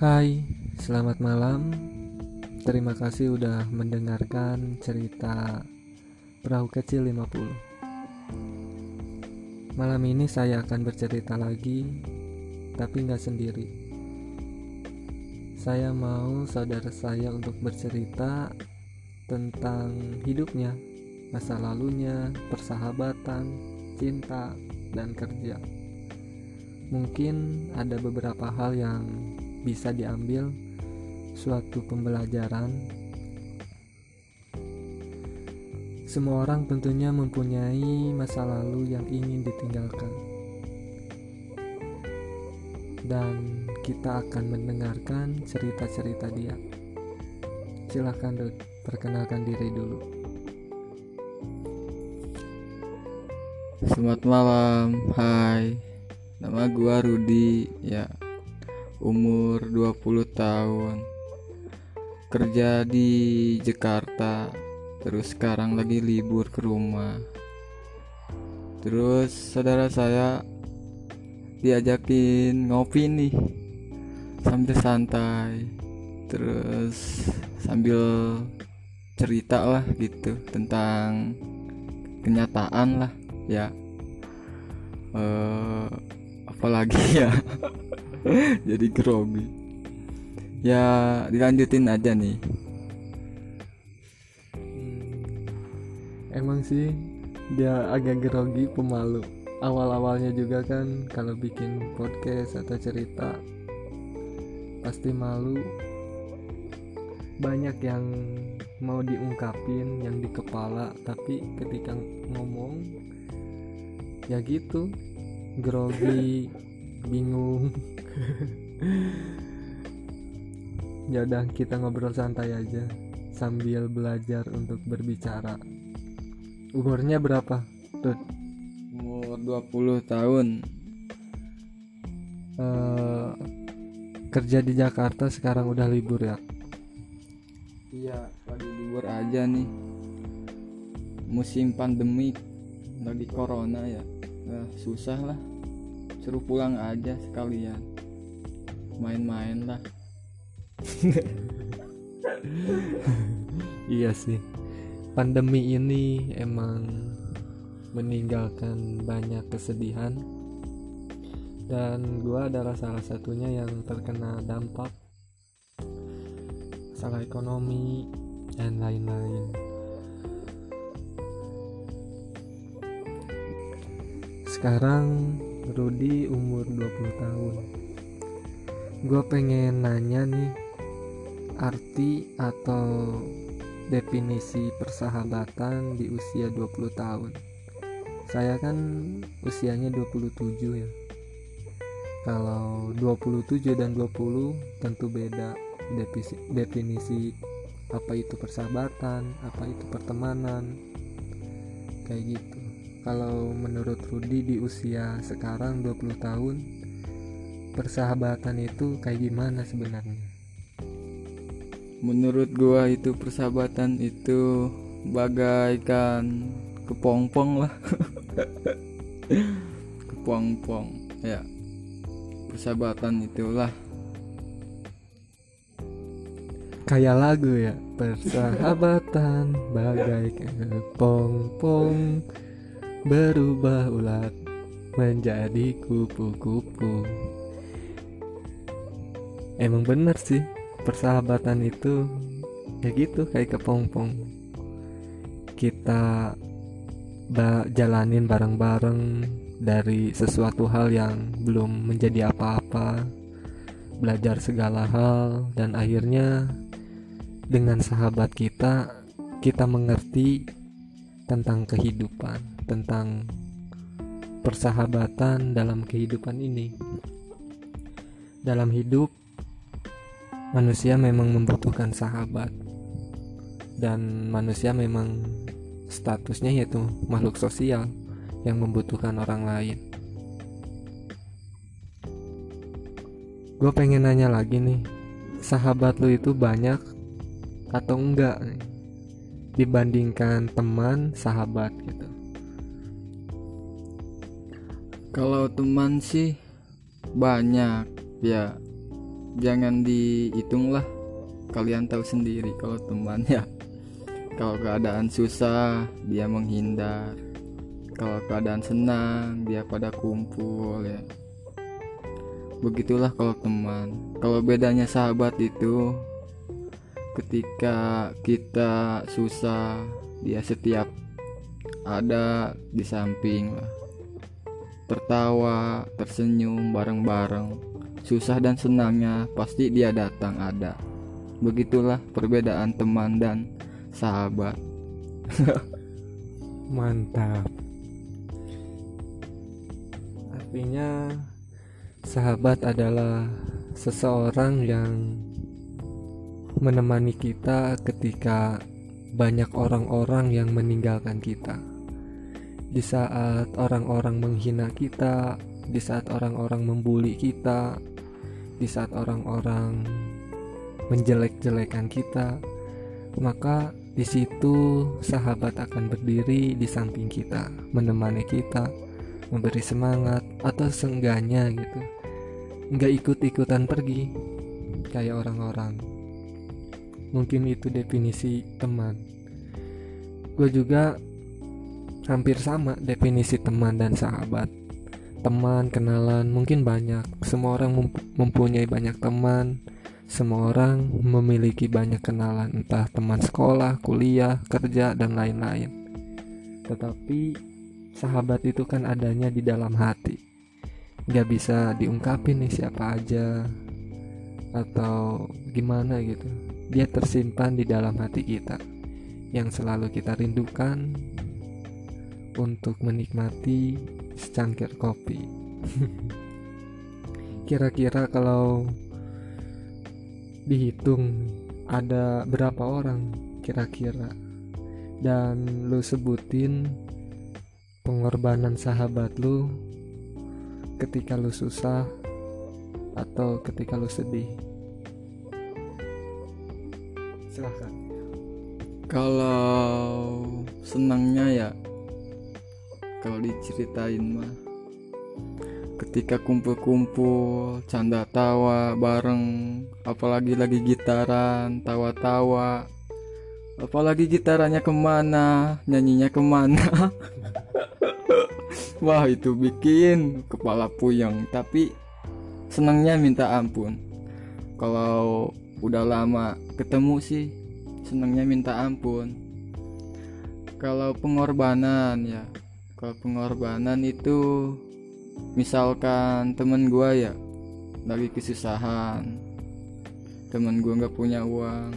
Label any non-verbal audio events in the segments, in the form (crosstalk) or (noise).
Hai, selamat malam. Terima kasih udah mendengarkan cerita Perahu Kecil 50. Malam ini saya akan bercerita lagi, tapi nggak sendiri. Saya mau saudara saya untuk bercerita tentang hidupnya, masa lalunya, persahabatan, cinta, dan kerja. Mungkin ada beberapa hal yang bisa diambil suatu pembelajaran. Semua orang tentunya mempunyai masa lalu yang ingin ditinggalkan. Dan kita akan mendengarkan cerita-cerita dia. Silahkan perkenalkan diri dulu. Selamat malam, hai Nama gua Rudi, ya Umur 20 tahun. Kerja di Jakarta Terus sekarang lagi libur ke rumah. Terus saudara saya Diajakin ngopi nih Sambil santai. Terus sambil cerita lah gitu Tentang kenyataan lah ya. Uh, apalagi ya (laughs) (laughs) jadi grogi ya dilanjutin aja nih. Emang sih dia agak grogi pemalu. Awal-awalnya juga kan kalau bikin podcast atau cerita pasti malu. Banyak yang mau diungkapin yang di kepala tapi ketika ngomong ya gitu. Grogi (laughs) bingung. (laughs) Ya udah kita ngobrol santai aja. Sambil belajar untuk berbicara. Umurnya berapa tuh umur 20 tahun. Eh, kerja di Jakarta sekarang udah libur ya? Iya lagi libur aja nih. Musim pandemik lagi corona ya. Nah, susah lah suruh pulang aja sekalian. Main-main lah. Iya sih. Pandemi ini emang meninggalkan banyak kesedihan. Dan gua adalah salah satunya yang terkena dampak. Masalah ekonomi dan lain-lain. Sekarang Rudi umur 20 tahun. Gue pengen nanya nih arti atau definisi persahabatan di usia 20 tahun? Saya kan usianya 27 ya. Kalau 27 dan 20 tentu beda definisi, definisi apa itu persahabatan apa itu pertemanan kayak gitu kalau menurut Rudi di usia sekarang 20 tahun persahabatan itu kayak gimana sebenarnya? Menurut gua itu persahabatan itu bagaikan kepompong lah. (laughs) Kepompong ya. Persahabatan itulah. Kayak lagu ya persahabatan bagai kepompong berubah ulat menjadi kupu-kupu. Emang bener sih persahabatan itu ya gitu kayak kepompong. Kita ba- jalanin bareng-bareng dari sesuatu hal yang belum menjadi apa-apa belajar segala hal dan akhirnya dengan sahabat kita kita mengerti tentang kehidupan tentang persahabatan dalam kehidupan ini. Dalam hidup manusia memang membutuhkan sahabat. Dan manusia memang statusnya yaitu makhluk sosial yang membutuhkan orang lain. Gue pengen nanya lagi nih sahabat lu itu banyak atau enggak dibandingkan teman sahabat gitu kalau teman sih banyak. Ya jangan dihitung lah. Kalian tahu sendiri kalau teman ya. Kalau keadaan susah dia menghindar. Kalau keadaan senang dia pada kumpul ya. Begitulah kalau teman. Kalau bedanya sahabat itu ketika kita susah dia setiap ada di samping lah tertawa tersenyum bareng-bareng. Susah dan senangnya pasti dia datang ada. Begitulah perbedaan teman dan sahabat. (laughs) Mantap. Artinya sahabat adalah seseorang yang menemani kita ketika banyak orang-orang yang meninggalkan kita. Di saat orang-orang menghina kita, di saat orang-orang membuli kita, di saat orang-orang menjelek-jelekan kita, maka di situ sahabat akan berdiri di samping kita, menemani kita, memberi semangat atau seenggaknya gitu. Nggak ikut-ikutan pergi kayak orang-orang. Mungkin itu definisi teman. Gue juga hampir sama definisi teman dan sahabat. Teman kenalan mungkin banyak. Semua orang mempunyai banyak teman. Semua orang memiliki banyak kenalan entah teman sekolah kuliah kerja dan lain-lain. Tetapi sahabat itu kan adanya di dalam hati. Nggak bisa diungkapin nih siapa aja atau gimana gitu. Dia tersimpan di dalam hati kita yang selalu kita rindukan untuk menikmati secangkir kopi. (laughs) Kira-kira kalau dihitung ada berapa orang kira-kira? Dan lu sebutin pengorbanan sahabat lu ketika lu susah atau ketika lu sedih. Silahkan kalau senangnya ya kalau diceritain mah. Ketika kumpul-kumpul canda tawa bareng apalagi lagi gitaran tawa-tawa. Apalagi gitarannya ke mana nyanyinya ke mana. (laughs) Wah itu bikin kepala puyeng tapi senangnya minta ampun. Kalau udah lama ketemu sih senangnya minta ampun. Kalau pengorbanan ya kalau pengorbanan itu misalkan temen gua ya lagi kesusahan. Temen gua nggak punya uang.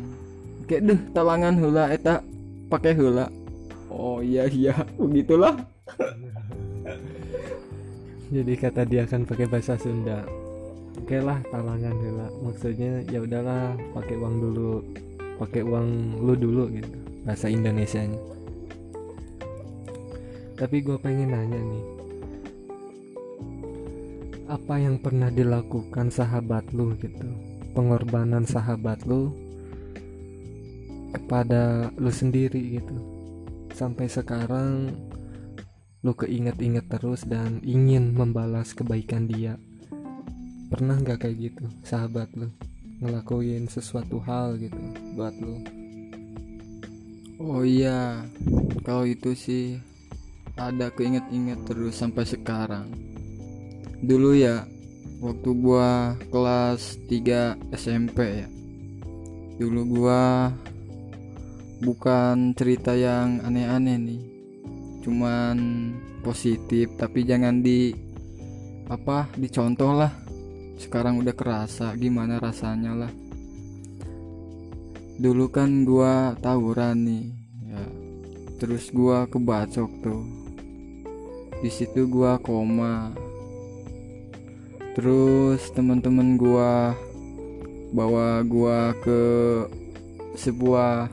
Kayak deh talangan hula eta pakai hula. Oh iya iya begitulah. Jadi kata dia kan pakai bahasa Sunda. Oke lah talangan lah maksudnya ya udahlah pakai uang dulu. Pakai uang lu dulu gitu. Bahasa Indonesia nya tapi gue pengen nanya nih. Apa yang pernah dilakukan sahabat lu gitu? Pengorbanan sahabat lu kepada lu sendiri gitu. Sampai sekarang lu keinget-inget terus dan ingin membalas kebaikan dia. Pernah nggak kayak gitu sahabat lu? Ngelakuin sesuatu hal gitu buat lu? Oh iya kalau itu sih ada keinget-inget terus sampai sekarang. Dulu ya waktu gua kelas 3 SMP ya. Dulu gua bukan cerita yang aneh-aneh nih. Cuman positif tapi jangan di apa dicontoh lah. Sekarang udah kerasa gimana rasanya lah. Dulu kan gua tawuran nih ya. Terus gua kebacok tuh di situ gua koma. Terus teman-teman gua bawa gua ke sebuah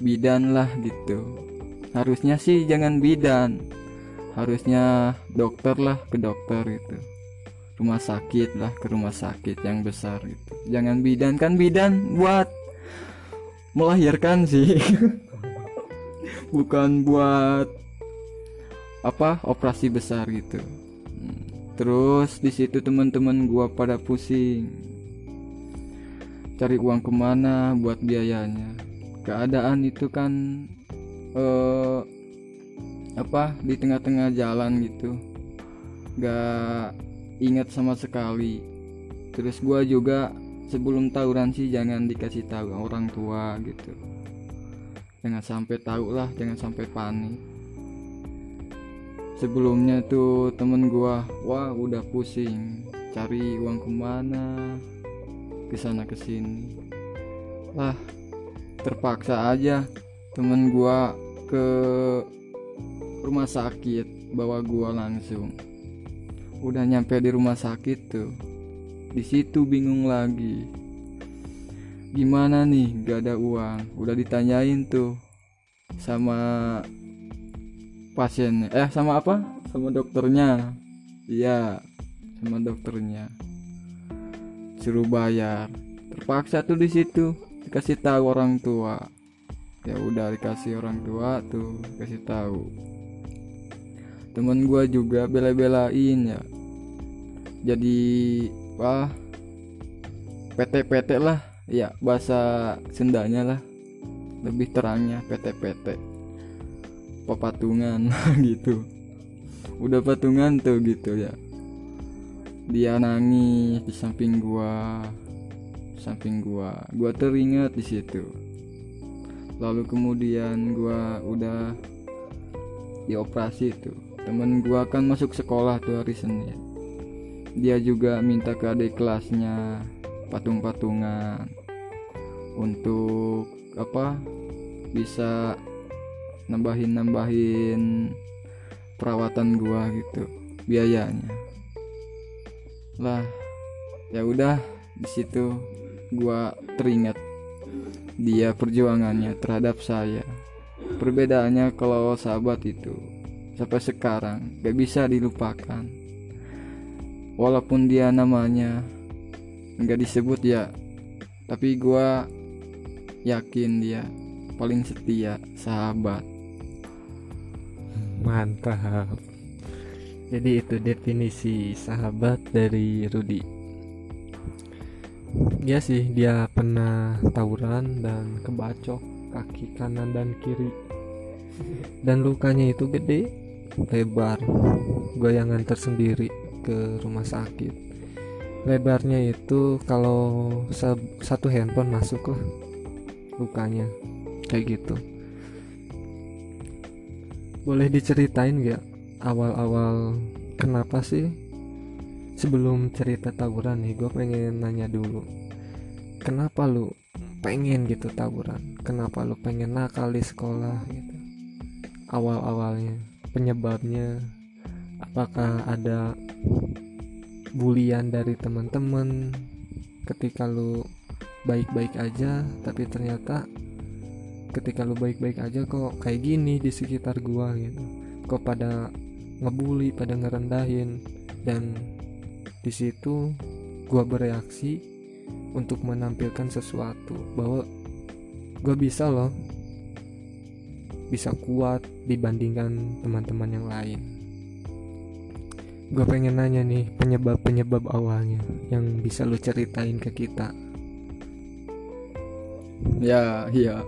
bidan lah gitu. Harusnya sih jangan bidan. Harusnya dokter lah ke dokter itu rumah sakit lah ke rumah sakit yang besar itu jangan bidan kan bidan buat melahirkan sih. (laughs) Bukan buat apa operasi besar gitu. Terus di situ teman-teman gua pada pusing. Cari uang ke mana buat biayanya. Keadaan itu kan eh, apa di tengah-tengah jalan gitu. Gak ingat sama sekali. Terus gua juga sebelum tawuran sih jangan dikasih tahu orang tua gitu. Jangan sampai tahu lah jangan sampai panik sebelumnya tuh temen gua wah udah pusing cari uang ke mana? Ke sana ke sini lah terpaksa aja temen gua ke rumah sakit bawa gua langsung. Udah nyampe di rumah sakit tuh. Di situ bingung lagi. Gimana nih gak ada uang? Udah ditanyain tuh sama pasiennya eh sama apa? Sama dokternya. Iya sama dokternya. Suruh bayar. Terpaksa tuh di situ dikasih tahu orang tua. Ya udah dikasih orang tua tuh kasih tahu. Temen gua juga bela-belain ya. Jadi wah PT-PT lah. Ya bahasa Sundanya lah. Lebih terangnya PT-PT pepatungan (laughs) gitu. Udah patungan tuh gitu ya. Dia nangis di samping gua samping gua. Gua teringat di situ. Lalu kemudian gua udah dioperasi tuh. Temen gua kan masuk sekolah tuh hari Senin. Dia juga minta ke adik kelasnya patung-patungan untuk apa bisa nambahin nambahin perawatan gua gitu biayanya. Lah ya udah di situ gua teringat dia perjuangannya terhadap saya. Perbedaannya kalau sahabat itu sampai sekarang gak bisa dilupakan. Walaupun dia namanya nggak disebut ya tapi gua yakin dia paling setia sahabat mantap. Jadi itu definisi sahabat dari Rudi. Ya sih dia pernah tawuran dan kebacok kaki kanan dan kiri. Dan lukanya itu gede lebar goyangan tersendiri ke rumah sakit. Lebarnya itu kalau satu handphone masuk lah lukanya kayak gitu boleh diceritain gak awal-awal kenapa sih sebelum cerita tawuran nih gue pengen nanya dulu. Kenapa lu pengen gitu tawuran? Kenapa lu pengen nakal di sekolah gitu? Awal-awalnya penyebabnya apakah ada bulian dari teman-teman ketika lu baik-baik aja tapi ternyata ketika lu baik-baik aja kok kayak gini di sekitar gua gitu. Kok pada ngebully pada ngerendahin. Dan di situ gua bereaksi untuk menampilkan sesuatu bahwa gua bisa loh bisa kuat dibandingkan teman-teman yang lain. Gue pengen nanya nih penyebab-penyebab awalnya yang bisa lu ceritain ke kita? Ya iya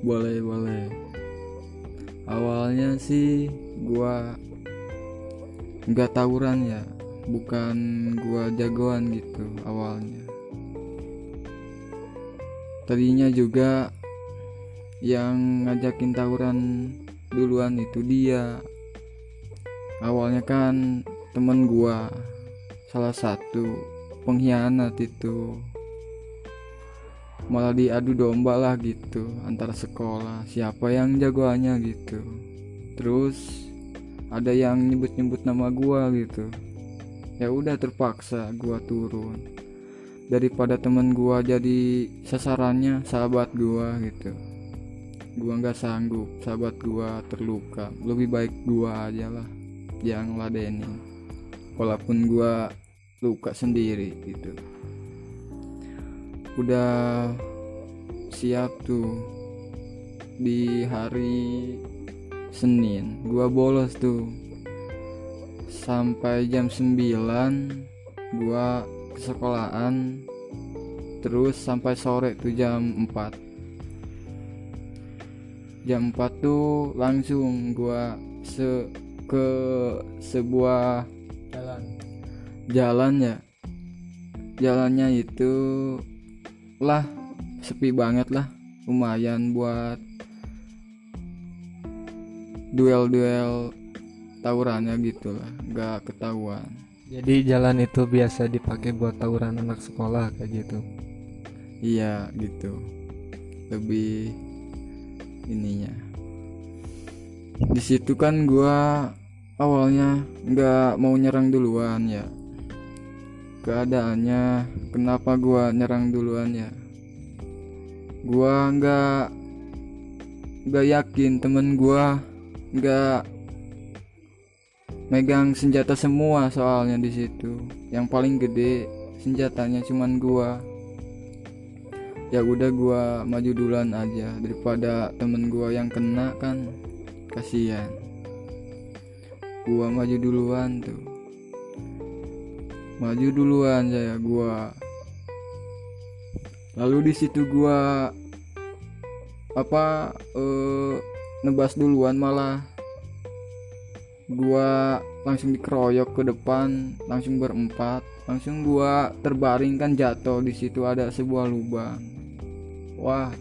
boleh boleh. Awalnya sih gua nggak tawuran ya. Bukan gua jagoan gitu awalnya. Tadinya juga yang ngajakin tawuran duluan itu dia. Awalnya kan temen gua salah satu pengkhianat itu malah diadu domba lah gitu antara sekolah. Siapa yang jagoannya gitu? Terus ada yang nyebut-nyebut nama gua gitu. Ya udah terpaksa gua turun. Daripada temen gua jadi sasarannya sahabat gua gitu. Gua nggak sanggup sahabat gua terluka. Lebih baik gua aja lah yang ladenin. Walaupun gua luka sendiri gitu udah siap tuh di hari Senin. Gua bolos tuh. Sampai jam 9 gua ke sekolahan terus sampai sore tuh jam 4 jam 4 tuh langsung gua se ke sebuah jalan. jalan ya. Jalannya itu lah sepi banget lah. Lumayan buat duel-duel tawurannya gitu lah. Nggak ketahuan. Jadi jalan itu biasa dipakai buat tawuran anak sekolah kayak gitu? Iya gitu. Lebih ininya. Di situ kan gua awalnya nggak mau nyerang duluan ya keadaannya. Kenapa gua nyerang duluan ya? Gua nggak nggak yakin temen gua nggak megang senjata semua soalnya di situ. Yang paling gede senjatanya cuman gua. Ya udah gua maju duluan aja daripada temen gua yang kena kan. Kasihan. Gua maju duluan tuh maju duluan saya gua. Lalu di situ gua apa eh, nebas duluan malah. Gua langsung dikeroyok ke depan langsung berempat. Langsung gua terbaring kan jatuh di situ ada sebuah lubang. Wah.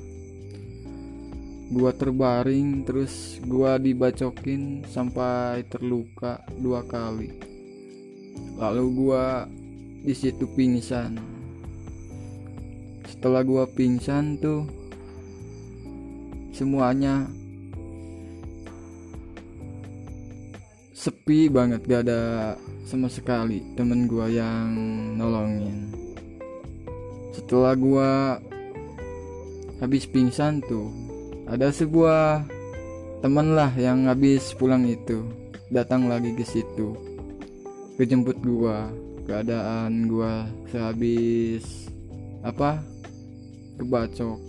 Gua terbaring terus gua dibacokin sampai terluka dua kali lalu gua di situ pingsan. Setelah gua pingsan tuh semuanya sepi banget gak ada sama sekali temen gua yang nolongin. Setelah gua habis pingsan tuh ada sebuah teman lah yang habis pulang itu datang lagi ke situ kejemput gua keadaan gua sehabis apa? Kebacok.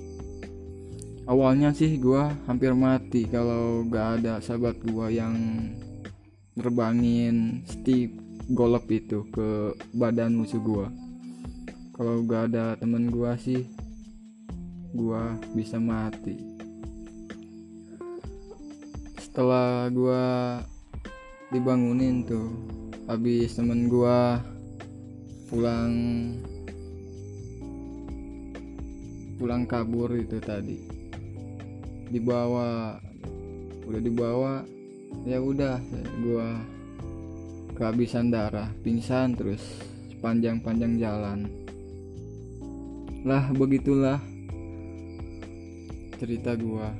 Awalnya sih gua hampir mati kalau gak ada sahabat gua yang nerbangin stick golep itu ke badan musuh gua. Kalau gak ada temen gua sih gua bisa mati. Setelah gua dibangunin tuh. Habis temen gua pulang pulang kabur itu tadi. Dibawa udah dibawa ya udah gua kehabisan darah pingsan terus sepanjang-panjang jalan. Lah begitulah cerita gua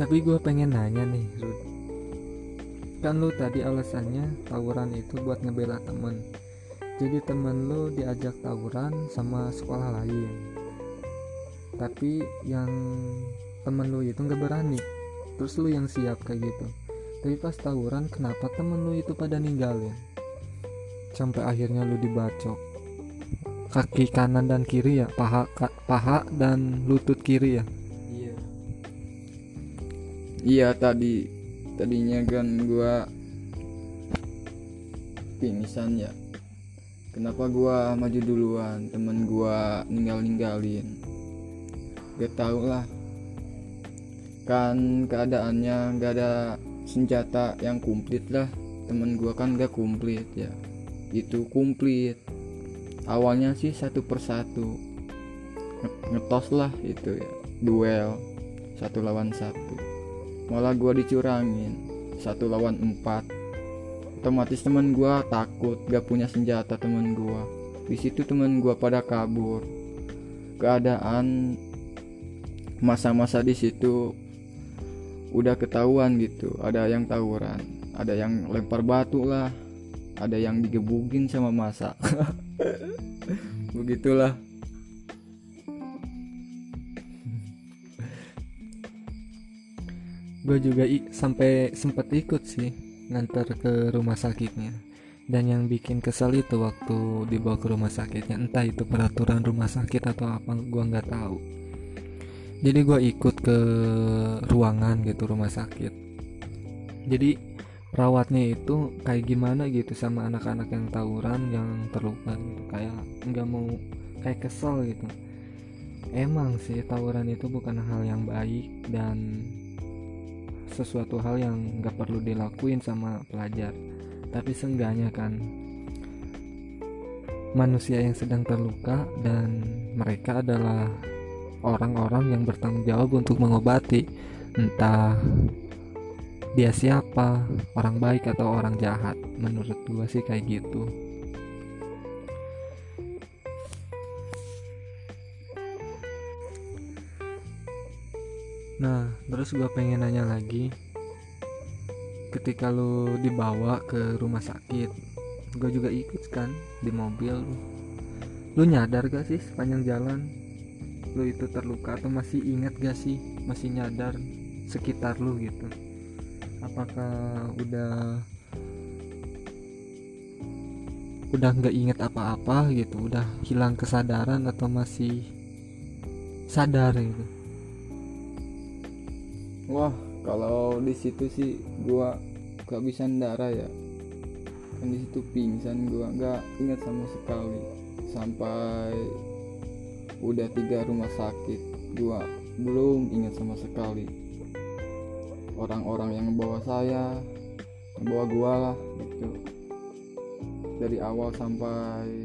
tapi gue pengen nanya nih Rud kan lu tadi alasannya tawuran itu buat ngebela temen. Jadi temen lu diajak tawuran sama sekolah lain. Tapi yang temen lu itu nggak berani. Terus lu yang siap kayak gitu. Tapi pas tawuran kenapa temen lu itu pada ninggalin? Sampai akhirnya lu dibacok. Kaki kanan dan kiri ya paha ka- paha dan lutut kiri ya iya tadi. Tadinya kan gua pingsan ya. Kenapa gua maju duluan? Temen gua ninggal ninggalin gak tau lah. Kan keadaannya gak ada senjata yang komplit lah. Temen gua kan gak komplit ya. Itu komplit awalnya sih satu persatu. Nge- ngetos lah itu ya. Duel. Satu lawan satu malah gua dicurangin. Satu lawan empat. Otomatis teman gua takut gak punya senjata teman gua. Di situ teman gua pada kabur. Keadaan masa-masa di situ udah ketahuan gitu. Ada yang tawuran ada yang lempar batu lah. Ada yang digebukin sama masa. (laughs) Begitulah gue juga sampai sempet ikut sih ngantar ke rumah sakitnya. Dan yang bikin kesel itu waktu dibawa ke rumah sakitnya entah itu peraturan rumah sakit atau apa gua nggak tahu. Jadi gue ikut ke ruangan gitu rumah sakit. Jadi rawatnya itu kayak gimana gitu sama anak-anak yang tawuran yang terluka gitu. Kayak nggak mau kayak kesel gitu. Emang sih tawuran itu bukan hal yang baik dan sesuatu hal yang nggak perlu dilakuin sama pelajar. Tapi seenggaknya kan manusia yang sedang terluka dan mereka adalah orang-orang yang bertanggung jawab untuk mengobati. Entah dia siapa orang baik atau orang jahat. Menurut gua sih kayak gitu nah terus gua pengen nanya lagi. Ketika lu dibawa ke rumah sakit gua juga ikut kan di mobil. Lu nyadar gak sih sepanjang jalan? Lu itu terluka atau masih ingat gak sih? Masih nyadar sekitar lu gitu. Apakah udah udah nggak inget apa-apa gitu? Udah hilang kesadaran atau masih sadar gitu wah kalau di situ sih gua gak bisa darah ya. Kan di situ pingsan gua nggak ingat sama sekali. Sampai udah tiga rumah sakit gua belum ingat sama sekali. Orang-orang yang membawa saya membawa gua lah gitu. Dari awal sampai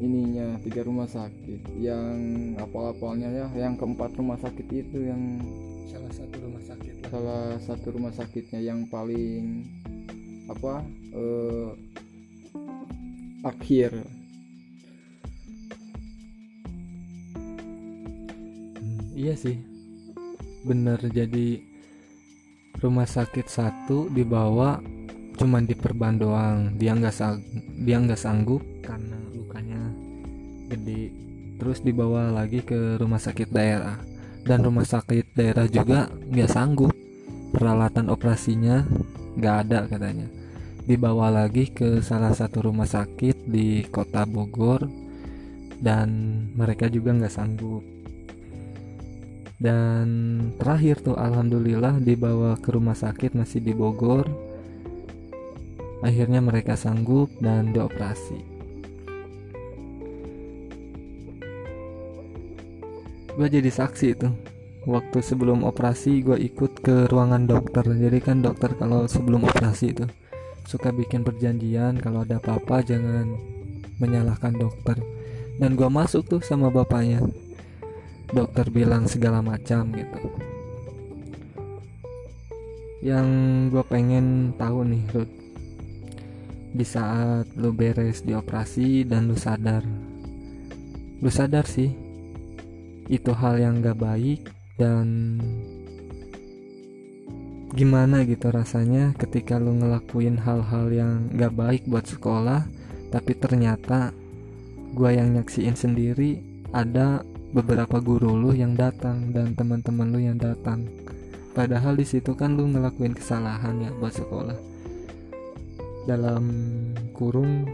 ininya tiga rumah sakit. Yang apal-apalnya ya yang keempat rumah sakit itu yang salah satu rumah sakit lah. salah satu rumah sakitnya yang paling apa eh, akhir. Hmm, iya sih. Bener jadi rumah sakit satu dibawa cuman diperban doang. Dia nggak sang dia nggak sanggup karena gede. Terus dibawa lagi ke rumah sakit daerah. Dan rumah sakit daerah juga nggak sanggup. Peralatan operasinya nggak ada katanya. Dibawa lagi ke salah satu rumah sakit di kota Bogor. Dan mereka juga nggak sanggup. Dan terakhir tuh alhamdulillah dibawa ke rumah sakit masih di Bogor. Akhirnya mereka sanggup dan dioperasi gue jadi saksi itu. Waktu sebelum operasi gue ikut ke ruangan dokter. Jadi kan dokter kalau sebelum operasi itu suka bikin perjanjian kalau ada apa-apa jangan menyalahkan dokter. Dan gue masuk tuh sama bapaknya. Dokter bilang segala macam gitu. Yang gue pengen tahu nih Ruth di saat lu beres di operasi dan lu sadar. Lu sadar sih itu hal yang gak baik dan gimana gitu rasanya ketika lu ngelakuin hal-hal yang gak baik buat sekolah tapi ternyata gue yang nyaksiin sendiri ada beberapa guru lu yang datang dan teman-teman lu yang datang. Padahal di situ kan lu ngelakuin kesalahan ya buat sekolah. Dalam kurung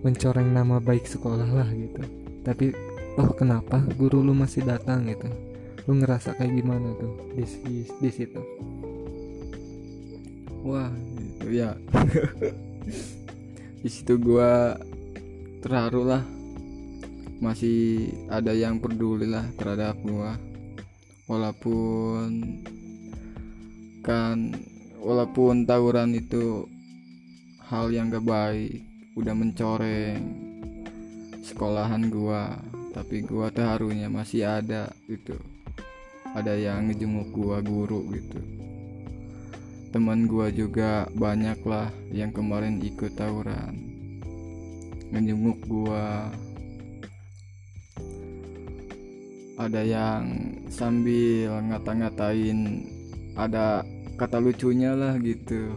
mencoreng nama baik sekolah lah gitu. Tapi oh kenapa? Guru lu masih datang gitu. Lu ngerasa kayak gimana tuh di di, di situ? Wah itu ya. (laughs) Di situ gua terharu lah. Masih ada yang peduli lah terhadap gua. Walaupun kan walaupun tawuran itu hal yang gak baik udah mencoreng sekolahan gua tapi gua terharunya masih ada gitu. Ada yang ngejenguk gua guru gitu. Teman gua juga banyak lah yang kemarin ikut tawuran. Ngejenguk gua. Ada yang sambil ngata-ngatain ada kata lucunya lah gitu.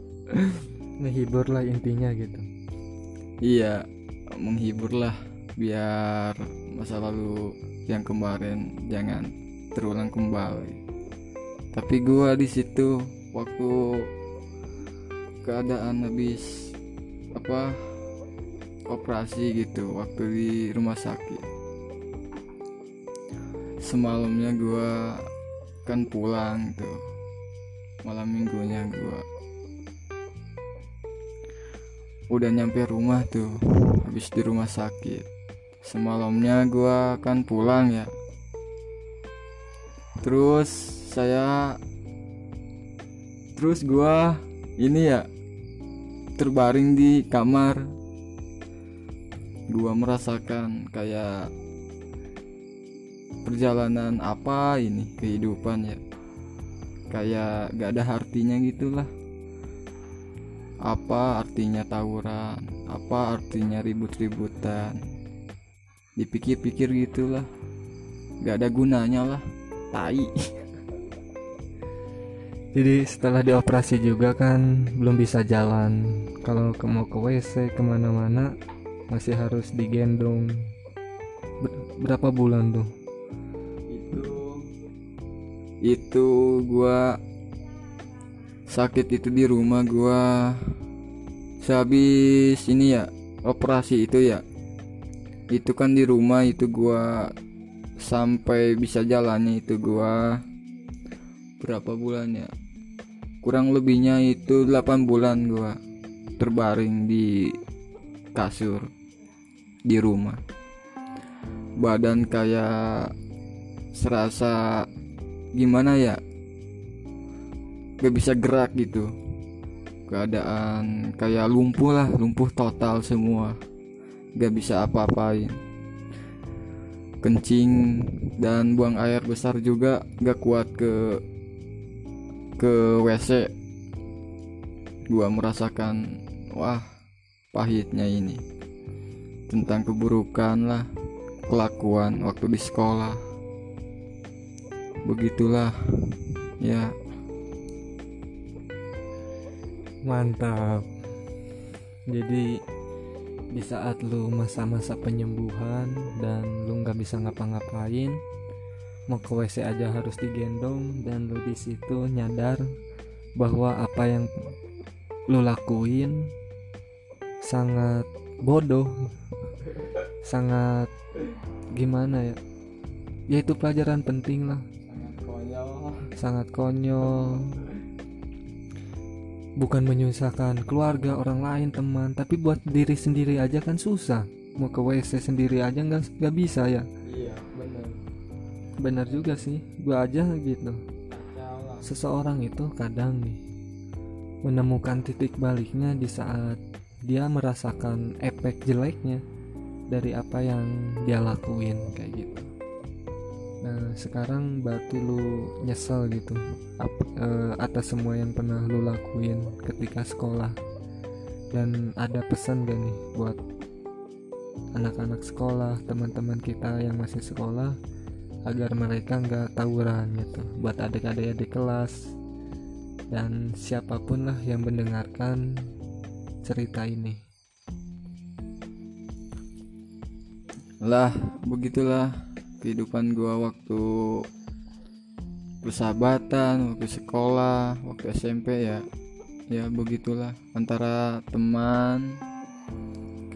(laughs) Ngehibur lah intinya gitu. Iya menghibur lah biar masa lalu yang kemarin jangan terulang kembali. Tapi gua di situ waktu keadaan habis apa operasi gitu waktu di rumah sakit. Semalamnya gue kan pulang tuh. Malam minggunya gua. Udah nyampe rumah tuh habis di rumah sakit semalamnya gua kan pulang ya. Terus saya terus gua ini ya terbaring di kamar. Gua merasakan kayak perjalanan apa ini kehidupan ya. Kayak gak ada artinya gitulah. Apa artinya tawuran? Apa artinya ribut-ributan dipikir-pikir gitulah. Gak ada gunanya lah. Tai. Jadi setelah dioperasi juga kan belum bisa jalan. Kalau ke mau ke WC ke mana-mana masih harus digendong. Ber- berapa bulan tuh? Itu itu gua sakit itu di rumah gua. Sehabis ini ya operasi itu ya itu kan di rumah itu gua sampai bisa jalannya itu gua. Berapa bulan ya? Kurang lebihnya itu 8 bulan gua terbaring di kasur di rumah. Badan kayak serasa gimana ya? Gak bisa gerak gitu. Keadaan kayak lumpuh lah lumpuh total semua gak bisa apa-apain. Kencing dan buang air besar juga gak kuat ke ke WC gua merasakan wah pahitnya ini. Tentang keburukan lah kelakuan waktu di sekolah. Begitulah ya. Mantap. Jadi di saat lu masa-masa penyembuhan dan lu nggak bisa ngapa-ngapain mau ke WC aja harus digendong dan lu di situ nyadar bahwa apa yang lu lakuin sangat bodoh sangat gimana ya? Ya itu pelajaran penting lah. Sangat konyol. Sangat konyol bukan menyusahkan keluarga orang lain teman tapi buat diri sendiri aja kan susah. Mau ke WC sendiri aja nggak nggak bisa ya? Iya bener. Benar juga sih gua aja gitu. Seseorang itu kadang nih menemukan titik baliknya di saat dia merasakan efek jeleknya dari apa yang dia lakuin kayak gitu nah sekarang berarti lu nyesel gitu. Ap- eh, atas semua yang pernah lu lakuin ketika sekolah. Dan ada pesan gak nih buat anak-anak sekolah teman-teman kita yang masih sekolah agar mereka nggak tawuran gitu? Buat adik-adik di kelas dan siapa pun lah yang mendengarkan cerita ini. Lah begitulah kehidupan gua waktu persahabatan waktu sekolah waktu SMP ya ya begitulah. Antara teman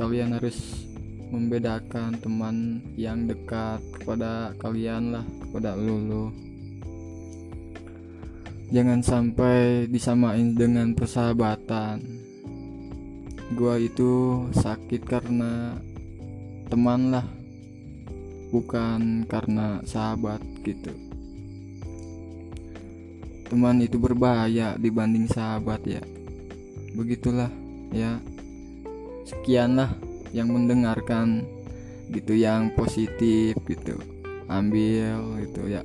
kalian harus membedakan teman yang dekat kepada kalian lah kepada lulu jangan sampai disamain dengan persahabatan. Gua itu sakit karena teman lah bukan karena sahabat gitu. Teman itu berbahaya dibanding sahabat ya. Begitulah ya. Sekian lah yang mendengarkan gitu yang positif gitu. Ambil gitu ya.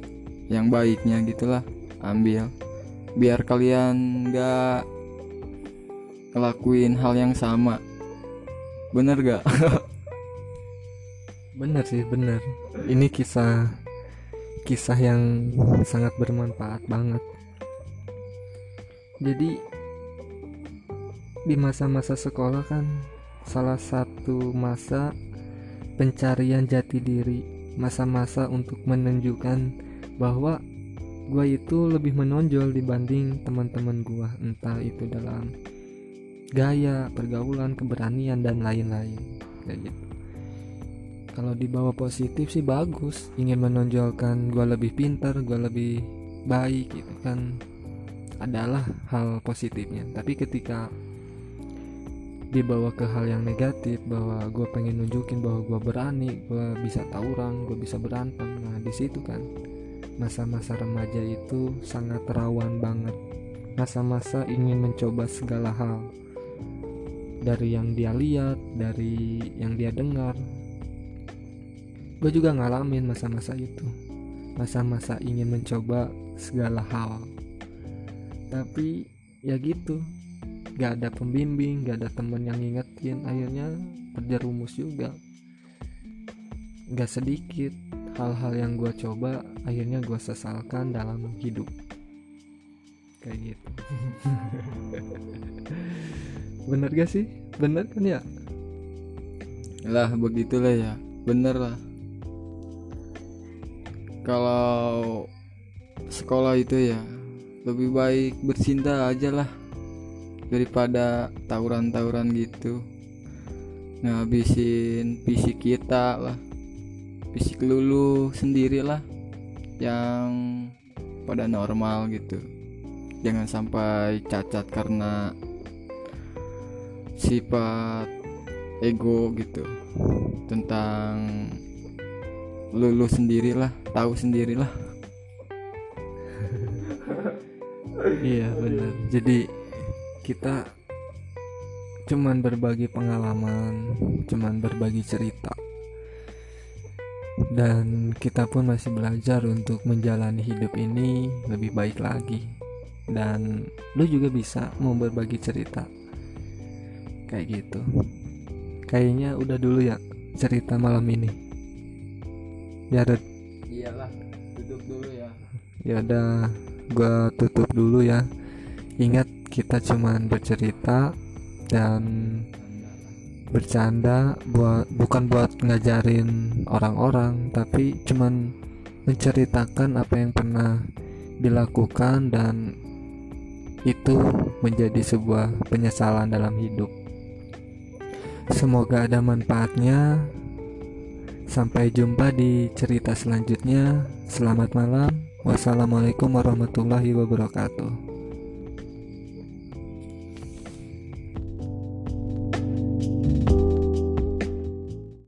Yang baiknya gitulah ambil. Biar kalian nggak ngelakuin hal yang sama. Bener gak (laughs) bener sih bener ini kisah kisah yang sangat bermanfaat banget. Jadi di masa-masa sekolah kan salah satu masa pencarian jati diri masa-masa untuk menunjukkan bahwa gua itu lebih menonjol dibanding teman-teman gua entah itu dalam gaya pergaulan keberanian dan lain-lain. Kayak gitu kalau dibawa positif sih bagus. Ingin menonjolkan gua lebih pintar gua lebih baik gitu kan. Adalah hal positifnya. Tapi ketika dibawa ke hal yang negatif bahwa gue pengen nunjukin bahwa gue berani gue bisa tawuran gue bisa berantem. Nah di situ kan masa-masa remaja itu sangat rawan banget. Masa-masa ingin mencoba segala hal. Dari yang dia lihat dari yang dia dengar gue juga ngalamin masa-masa itu. Masa-masa ingin mencoba segala hal. Tapi ya gitu. Gak ada pembimbing gak ada temen yang ngingetin. Akhirnya terjerumus juga. Gak sedikit hal-hal yang gue coba akhirnya gue sesalkan dalam hidup. Kayak gitu. (laughs) Bener gak sih? Bener kan ya? Lah begitulah ya. Bener lah kalau sekolah itu ya lebih baik bercinta aja lah daripada tawuran-tawuran gitu. Ngabisin fisik kita lah fisik lulu sendirilah yang pada normal gitu. Jangan sampai cacat karena sifat ego gitu tentang lulu sendirilah tahu sendirilah iya bener jadi kita cuman berbagi pengalaman, cuman berbagi cerita. Dan kita pun masih belajar untuk menjalani hidup ini lebih baik lagi. Dan lu juga bisa mau berbagi cerita. Kayak gitu. Kayaknya udah dulu ya cerita malam ini. Ya Red. iyalah tutup dulu ya Ya udah gua tutup dulu ya. Ingat kita cuman bercerita dan bercanda buat bukan buat ngajarin orang-orang tapi cuman menceritakan apa yang pernah dilakukan dan itu menjadi sebuah penyesalan dalam hidup. Semoga ada manfaatnya. Sampai jumpa di cerita selanjutnya. Selamat malam. Wassalamualaikum warahmatullahi wabarakatuh.